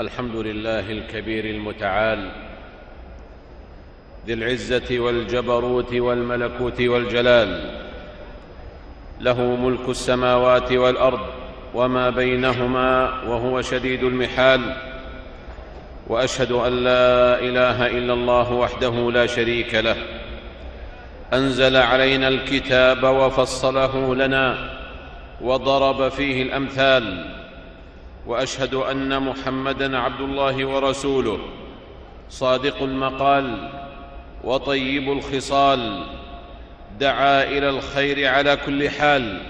الحمد لله الكبير المتعال ذي العزة والجبروت والملكوت والجلال. له ملك السماوات والأرض وما بينهما وهو شديد المحال. وأشهد أن لا إله إلا الله وحده لا شريك له. أنزل علينا الكتاب وفصله لنا وضرب فيه الأمثال. وأشهد أن محمدا عبد الله ورسوله. صادق المقال وطيب الخصال. دعا إلى الخير على كل حال.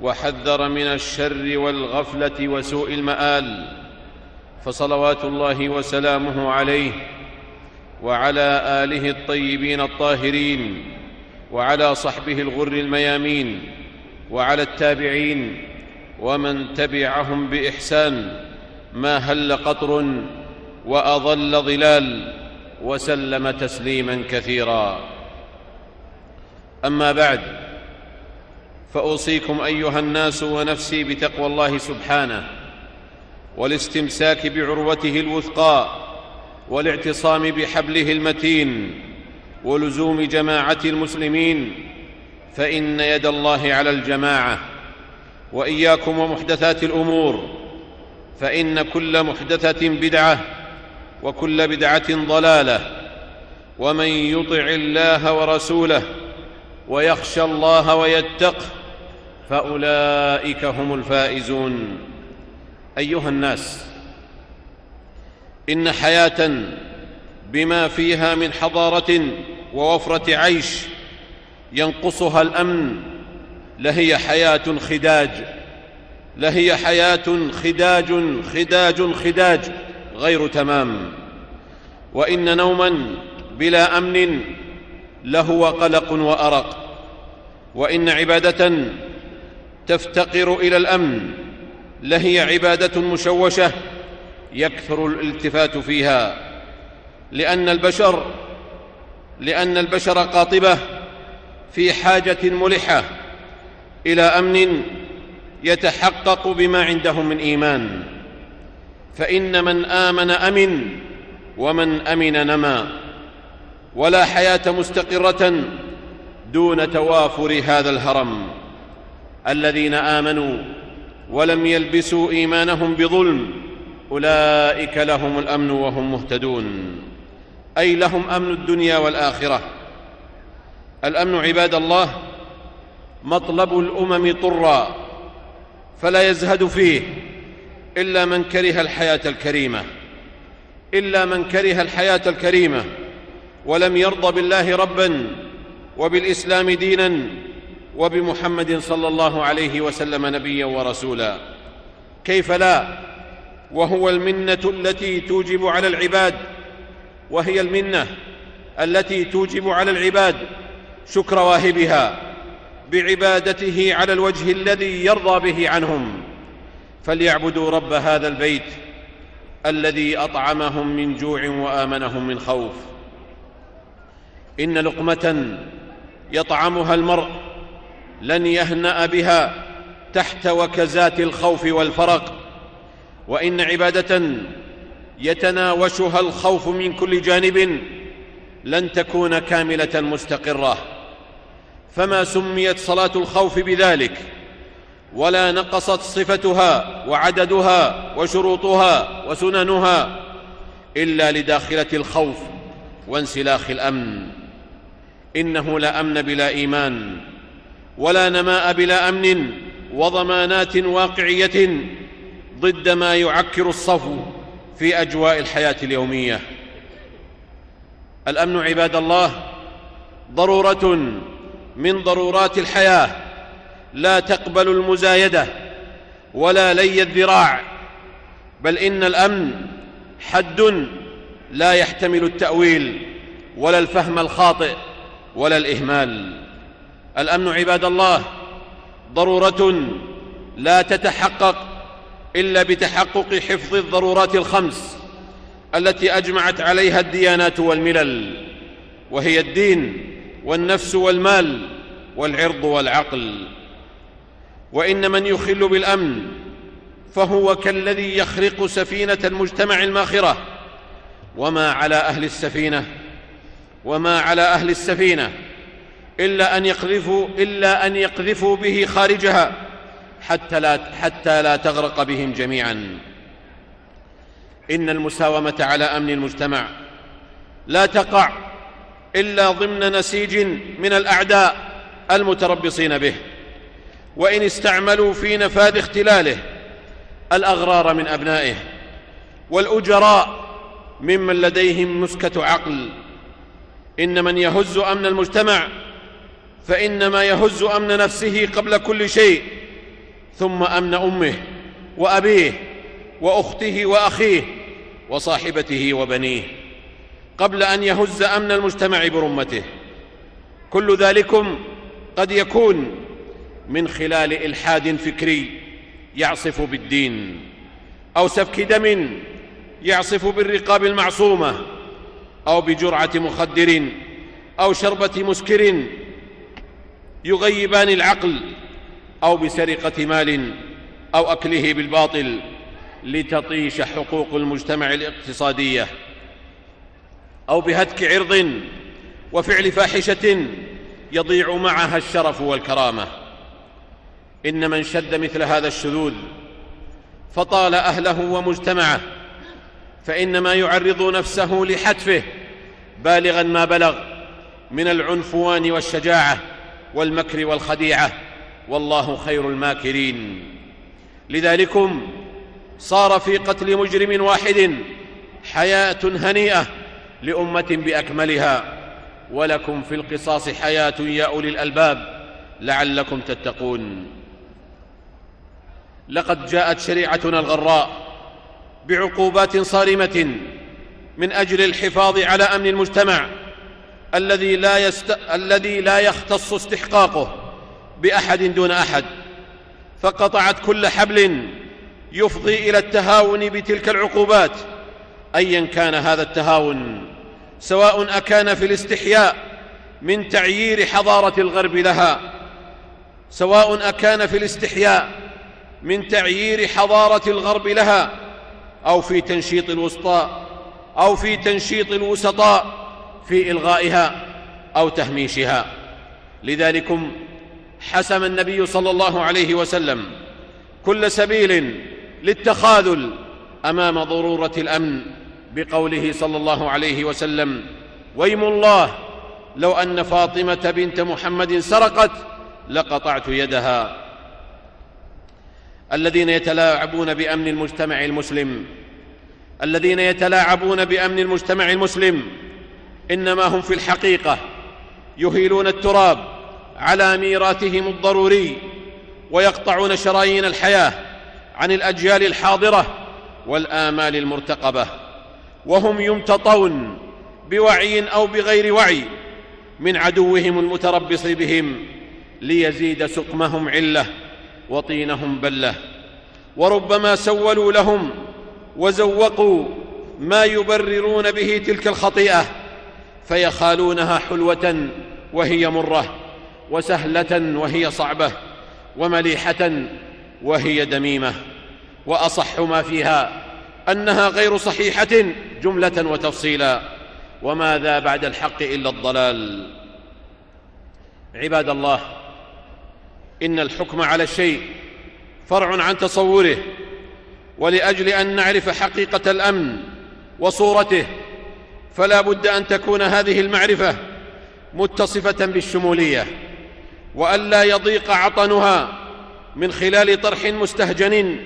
وحذر من الشر والغفلة وسوء المآل. فصلوات الله وسلامه عليه. وعلى آله الطيبين الطاهرين. وعلى صحبه الغر الميامين. وعلى التابعين. ومن تبعهم بإحسان ما هل قطر واظل ظلال وسلم تسليما كثيرا. أما بعد فأوصيكم أيها الناس ونفسي بتقوى الله سبحانه والاستمساك بعروته الوثقى والاعتصام بحبله المتين ولزوم جماعة المسلمين فإن يد الله على الجماعة. وإياكم ومحدثات الأمور فإن كل محدثة بدعة وكل بدعة ضلالة ومن يطع الله ورسوله ويخشى الله ويتقه فأولئك هم الفائزون. أيها الناس إن حياة بما فيها من حضارة ووفرة عيش ينقصها الأمن لهي حياة خداج لهي حياة خداج خداج خداج غير تمام. وإن نوما بلا أمن لهو قلق وأرق. وإن عبادة تفتقر إلى الأمن لهي عبادة مشوشة يكثر الالتفات فيها. لأن البشر لأن البشر قاطبة في حاجة ملحة. إلى أمن يتحقق بما عندهم من إيمان. فإن من آمن أمن ومن أمن نما. ولا حياة مستقرة دون توافر هذا الهرم. الذين آمنوا ولم يلبسوا إيمانهم بظلم أولئك لهم الأمن وهم مهتدون. أي لهم أمن الدنيا والآخرة. الأمن عباد الله مطلب الأمم طرا فلا يزهد فيه إلا من كره الحياة الكريمة إلا من كره الحياة الكريمة ولم يرض بالله ربا وبالإسلام دينا وبمحمد صلى الله عليه وسلم نبيا ورسولا. كيف لا؟ وهو المنة التي توجب على العباد وهي المنة التي توجب على العباد شكر واهبها. بعبادته على الوجه الذي يرضى به عنهم. فليعبدوا رب هذا البيت الذي أطعمهم من جوع وآمنهم من خوف. إن لقمة يطعمها المرء لن يهنأ بها تحت وكزات الخوف والفرق. وإن عبادة يتناوشها الخوف من كل جانب لن تكون كاملة مستقرة. فما سميت صلاة الخوف بذلك ولا نقصت صفتها وعددها وشروطها وسننها إلا لداخلة الخوف وانسلاخ الأمن. إنه لا أمن بلا إيمان ولا نماء بلا أمن وضمانات واقعية ضد ما يعكر الصفو في أجواء الحياة اليومية. الأمن عباد الله ضرورة من ضرورات الحياة. لا تقبل المزايدة ولا لي الذراع. بل إن الأمن حد لا يحتمل التأويل ولا الفهم الخاطئ ولا الإهمال. الأمن عباد الله ضرورة لا تتحقق إلا بتحقق حفظ الضرورات الخمس التي أجمعت عليها الديانات والملل وهي الدين. والنفس والمال والعرض والعقل. وإن من يخل بالأمن فهو كالذي يخرق سفينة المجتمع الماخرة. وما على أهل السفينة وما على أهل السفينة إلا أن يقذفوا إلا أن يقذفوا به خارجها حتى لا حتى لا تغرق بهم جميعا. إن المساومة على أمن المجتمع لا تقع إلا ضمن نسيج من الأعداء المتربصين به. وإن استعملوا في نفاذ اختلاله الأغرار من أبنائه والأجراء ممن لديهم مسكه عقل. إن من يهز أمن المجتمع فإنما يهز أمن نفسه قبل كل شيء ثم أمن أمه وأبيه وأخته وأخيه وصاحبته وبنيه. قبل أن يهز أمن المجتمع برمته. كل ذلكم قد يكون من خلال إلحاد فكري يعصف بالدين أو سفك دم يعصف بالرقاب المعصومة أو بجرعة مخدر أو شربة مسكر يغيبان العقل أو بسرقة مال أو أكله بالباطل لتطيش حقوق المجتمع الاقتصادية. أو بهتك عرض وفعل فاحشة يضيع معها الشرف والكرامة. إن من شد مثل هذا الشذوذ فطال أهله ومجتمعه فإنما يعرض نفسه لحتفه بالغا ما بلغ من العنفوان والشجاعة والمكر والخديعة. والله خير الماكرين. لذلكم صار في قتل مجرم واحد حياة هنيئة لأمة بأكملها. ولكم في القصاص حياة يا أولي الألباب. لعلكم تتقون. لقد جاءت شريعتنا الغراء بعقوبات صارمة من أجل الحفاظ على أمن المجتمع الذي لا, يست... الذي لا يختص استحقاقه بأحد دون أحد. فقطعت كل حبل يفضي إلى التهاون بتلك العقوبات. ايا كان هذا التهاون سواء أكان في الاستحياء من تعيير حضارة الغرب لها سواء أكان في الاستحياء من تعيير حضارة الغرب لها أو في تنشيط الوسطاء أو في تنشيط الوسطاء في إلغائها أو تهميشها. لذلكم حسم النبي صلى الله عليه وسلم كل سبيل للتخاذل أمام ضرورة الأمن. بقوله صلى الله عليه وسلم ويم الله لو أن فاطمة بنت محمد سرقت لقطعت يدها. الذين يتلاعبون بأمن المجتمع المسلم الذين يتلاعبون بأمن المجتمع المسلم إنما هم في الحقيقة يهيلون التراب على ميراثهم الضروري ويقطعون شرايين الحياة عن الأجيال الحاضرة والآمال المرتقبة. وهم يمتطون بوعي أو بغير وعي من عدوهم المتربص بهم ليزيد سقمهم علة وطينهم بلة. وربما سولوا لهم وزوقوا ما يبررون به تلك الخطيئة فيخالونها حلوة وهي مرة وسهلة وهي صعبة ومليحة وهي دميمة. وأصح ما فيها أنها غير صحيحة جملة وتفصيلا. وماذا بعد الحق إلا الضلال؟ عباد الله إن الحكم على الشيء فرع عن تصوره ولأجل أن نعرف حقيقة الأمن وصورته فلا بد أن تكون هذه المعرفة متصفة بالشمولية والا يضيق عطنها من خلال طرح مستهجن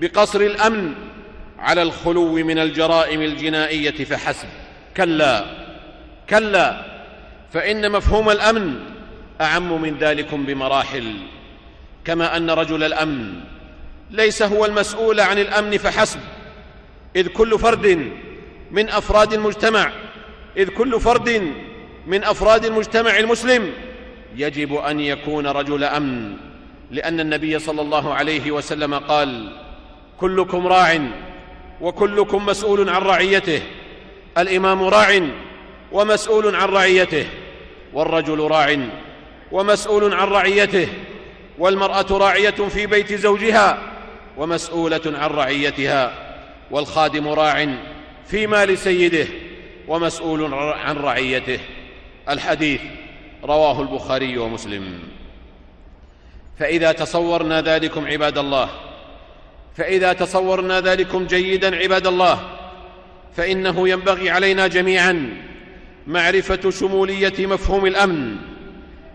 بقصر الأمن على الخلو من الجرائم الجنائية فحسب. كلا كلا فإن مفهوم الأمن أعم من ذلكم بمراحل. كما أن رجل الأمن ليس هو المسؤول عن الأمن فحسب. إذ كل فرد من أفراد المجتمع إذ كل فرد من أفراد المجتمع المسلم يجب أن يكون رجل أمن. لأن النبي صلى الله عليه وسلم قال كلكم راع وكلكم مسؤول عن رعيته. الإمام راع ومسؤول عن رعيته. والرجل راع ومسؤول عن رعيته. والمرأة راعية في بيت زوجها ومسؤولة عن رعيتها. والخادم راع في مال سيده ومسؤول عن رعيته. الحديث رواه البخاري ومسلم. فإذا تصورنا ذلكم عباد الله فإذا تصورنا ذلكم جيدا عباد الله فإنه ينبغي علينا جميعا معرفة شمولية مفهوم الأمن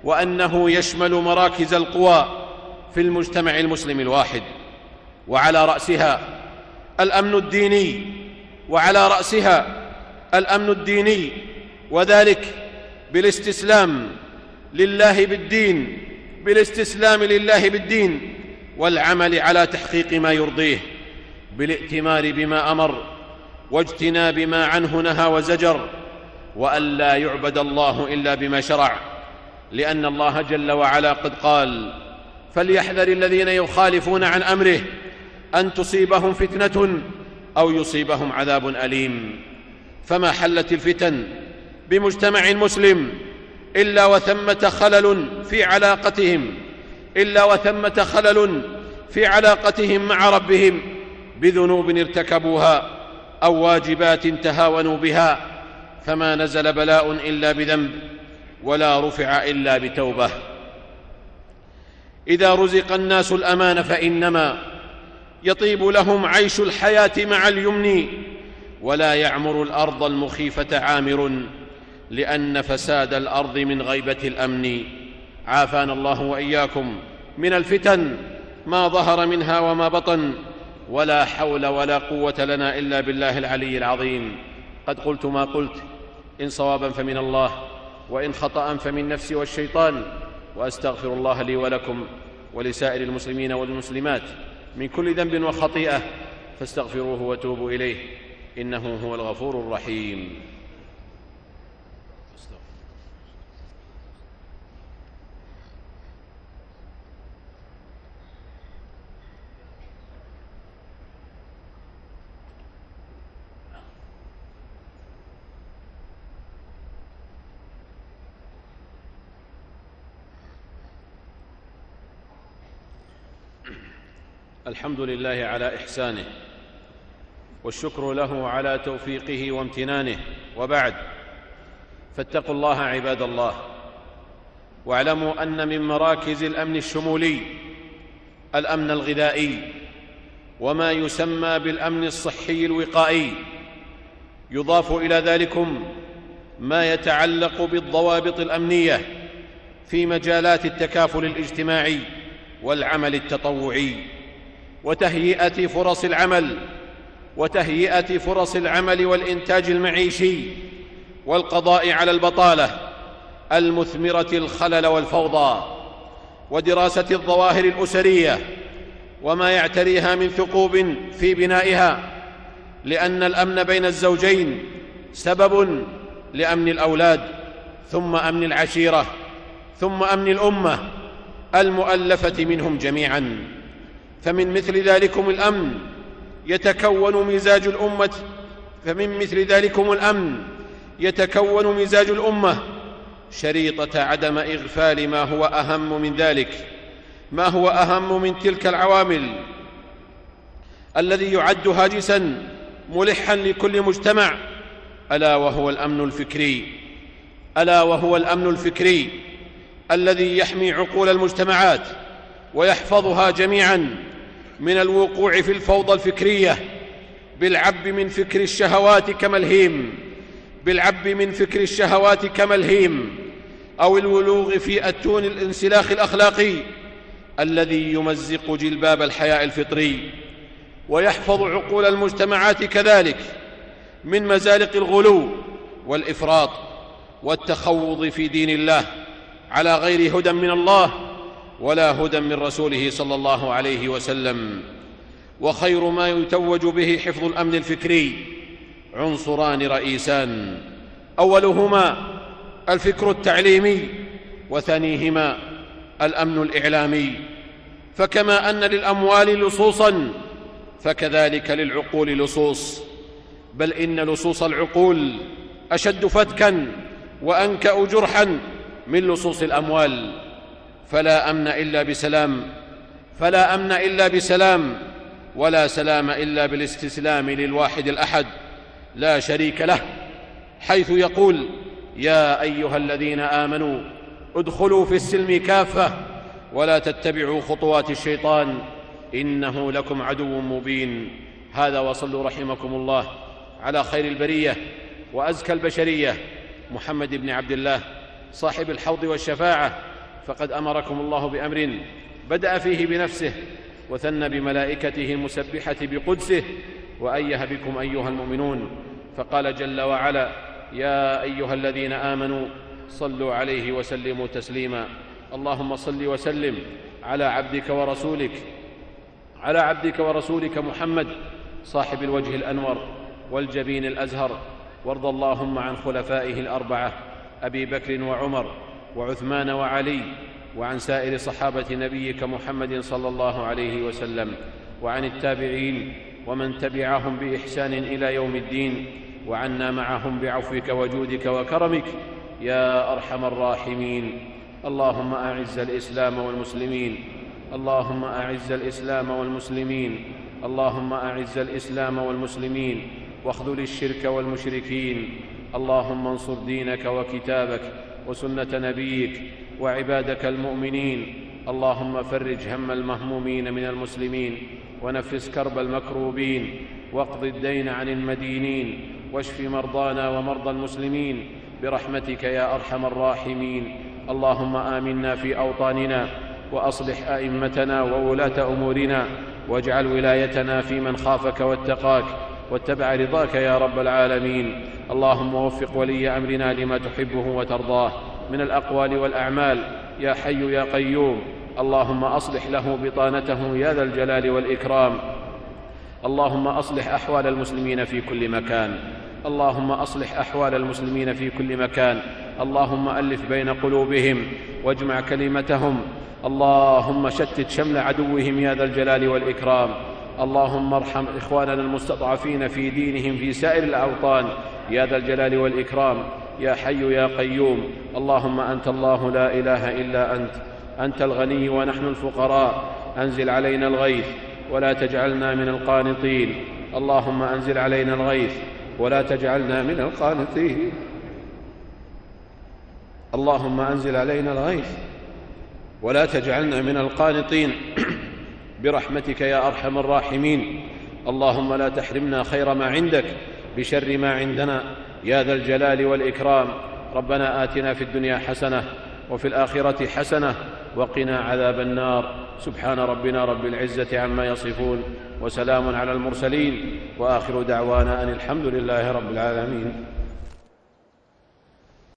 وأنه يشمل مراكز القوى في المجتمع المسلم الواحد وعلى رأسها الأمن الديني وعلى رأسها الأمن الديني وذلك بالاستسلام لله بالدين بالاستسلام لله بالدين. والعمل على تحقيق ما يرضيه بالائتمار بما أمر واجتناب ما عنه نهى وزجر والا يعبد الله إلا بما شرع لأن الله جل وعلا قد قال فليحذر الذين يخالفون عن أمره أن تصيبهم فتنة أو يصيبهم عذاب أليم. فما حلت الفتن بمجتمع مسلم إلا وثمة خلل في علاقتهم إلا وثمة خلل في علاقتهم مع ربهم بذنوب ارتكبوها أو واجبات تهاونوا بها فما نزل بلاء إلا بذنب ولا رفع إلا بتوبة. إذا رزق الناس الأمان فإنما يطيب لهم عيش الحياة مع اليمن ولا يعمر الأرض المخيفة عامر لأن فساد الأرض من غيبة الأمن. عافانا الله وإياكم. من الفتن ما ظهر منها وما بطن ولا حول ولا قوة لنا إلا بالله العلي العظيم. قد قلت ما قلت إن صوابا فمن الله وإن خطأ فمن نفسي والشيطان. وأستغفر الله لي ولكم ولسائر المسلمين والمسلمات من كل ذنب وخطيئة فاستغفروه وتوبوا إليه إنه هو الغفور الرحيم. الحمد لله على إحسانه والشكر له على توفيقه وامتنانه. وبعد فاتقوا الله عباد الله واعلموا أن من مراكز الأمن الشمولي الأمن الغذائي وما يسمى بالأمن الصحي الوقائي. يضاف إلى ذلكم ما يتعلق بالضوابط الأمنية في مجالات التكافل الاجتماعي والعمل التطوعي. وتهيئة فرص العمل وتهيئة فرص العمل والإنتاج المعيشي والقضاء على البطالة المثمرة الخلل والفوضى ودراسة الظواهر الأسرية وما يعتريها من ثقوب في بنائها لأن الأمن بين الزوجين سبب لأمن الأولاد ثم أمن العشيرة ثم أمن الأمة المؤلفة منهم جميعا. فمن مثل ذلكم الأمن يتكون مزاج الأمة. فمن مثل ذلكم الأمن يتكون مزاج الأمة. شريطة عدم إغفال ما هو أهم من ذلك. ما هو أهم من تلك العوامل؟ الذي يعد هاجسا ملحا لكل مجتمع. ألا وهو الأمن الفكري. ألا وهو الأمن الفكري الذي يحمي عقول المجتمعات ويحفظها جميعا. من الوقوع في الفوضى الفكرية بالعب من فكر الشهوات كملهيم بالعب من فكر الشهوات كملهيم أو الولوغ في اتون الانسلاخ الأخلاقي الذي يمزق جلباب الحياء الفطري ويحفظ عقول المجتمعات كذلك من مزالق الغلو والإفراط والتخوض في دين الله على غير هدى من الله ولا هدى من رسوله صلى الله عليه وسلم وخير ما يتوج به حفظ الأمن الفكري عنصران رئيسان أولهما الفكر التعليمي وثانيهما الأمن الإعلامي فكما أن للأموال لصوصا فكذلك للعقول لصوص بل إن لصوص العقول أشد فتكا وأنكأ جرحا من لصوص الأموال. فلا أمن إلا بسلام فلا أمن إلا بسلام ولا سلام إلا بالاستسلام للواحد الأحد لا شريك له. حيث يقول يا أيها الذين آمنوا ادخلوا في السلم كافة ولا تتبعوا خطوات الشيطان إنه لكم عدو مبين. هذا وصلوا رحمكم الله. على خير البرية وأزكى البشرية محمد بن عبد الله صاحب الحوض والشفاعة. فقد أمركم الله بأمر بدأ فيه بنفسه وثنى بملائكته المسبحة بقدسه وايه بكم أيها المؤمنون فقال جل وعلا يا أيها الذين آمنوا صلوا عليه وسلموا تسليما. اللهم صل وسلم على عبدك ورسولك على عبدك ورسولك محمد صاحب الوجه الأنور والجبين الأزهر. وارض اللهم عن خلفائه الأربعة أبي بكر وعمر وعثمان وعلي وعن سائر صحابة نبيك محمد صلى الله عليه وسلم وعن التابعين ومن تبعهم بإحسان إلى يوم الدين وعنا معهم بعفوك وجودك وكرمك يا أرحم الراحمين. اللهم أعز الإسلام والمسلمين. اللهم أعز الإسلام والمسلمين. اللهم أعز الإسلام والمسلمين. واخذل الشرك والمشركين. اللهم انصر دينك وكتابك. وسنة نبيك وعبادك المؤمنين. اللهم فرج هم المهمومين من المسلمين ونفس كرب المكروبين واقض الدين عن المدينين واشف مرضانا ومرضى المسلمين برحمتك يا أرحم الراحمين. اللهم آمنا في أوطاننا وأصلح أئمتنا وولاة أمورنا واجعل ولايتنا في من خافك واتقاك. واتبع رضاك يا رب العالمين. اللهم وفق ولي أمرنا لما تحبه وترضاه. من الأقوال والأعمال يا حي يا قيوم. اللهم أصلح له بطانته يا ذا الجلال والإكرام. اللهم أصلح أحوال المسلمين في كل مكان. اللهم أصلح أحوال المسلمين في كل مكان. اللهم ألف بين قلوبهم واجمع كلمتهم. اللهم شتت شمل عدوهم يا ذا الجلال والإكرام. اللهم ارحم إخواننا المستضعفين في دينهم في سائر الأوطان. يا ذا الجلال والإكرام. يا حي يا قيوم. اللهم أنت الله لا إله إلا أنت. أنت الغني ونحن الفقراء. أنزل علينا الغيث. ولا تجعلنا من القانطين. اللهم أنزل علينا الغيث. ولا تجعلنا من القانطين. اللهم أنزل علينا الغيث. ولا تجعلنا من القانطين. برحمتك يا أرحم الراحمين. اللهم لا تحرمنا خير ما عندك بشر ما عندنا. يا ذا الجلال والإكرام. ربنا آتنا في الدنيا حسنة وفي الآخرة حسنة وقنا عذاب النار. سبحان ربنا رب العزة عما يصفون وسلام على المرسلين. وآخر دعوانا أن الحمد لله رب العالمين.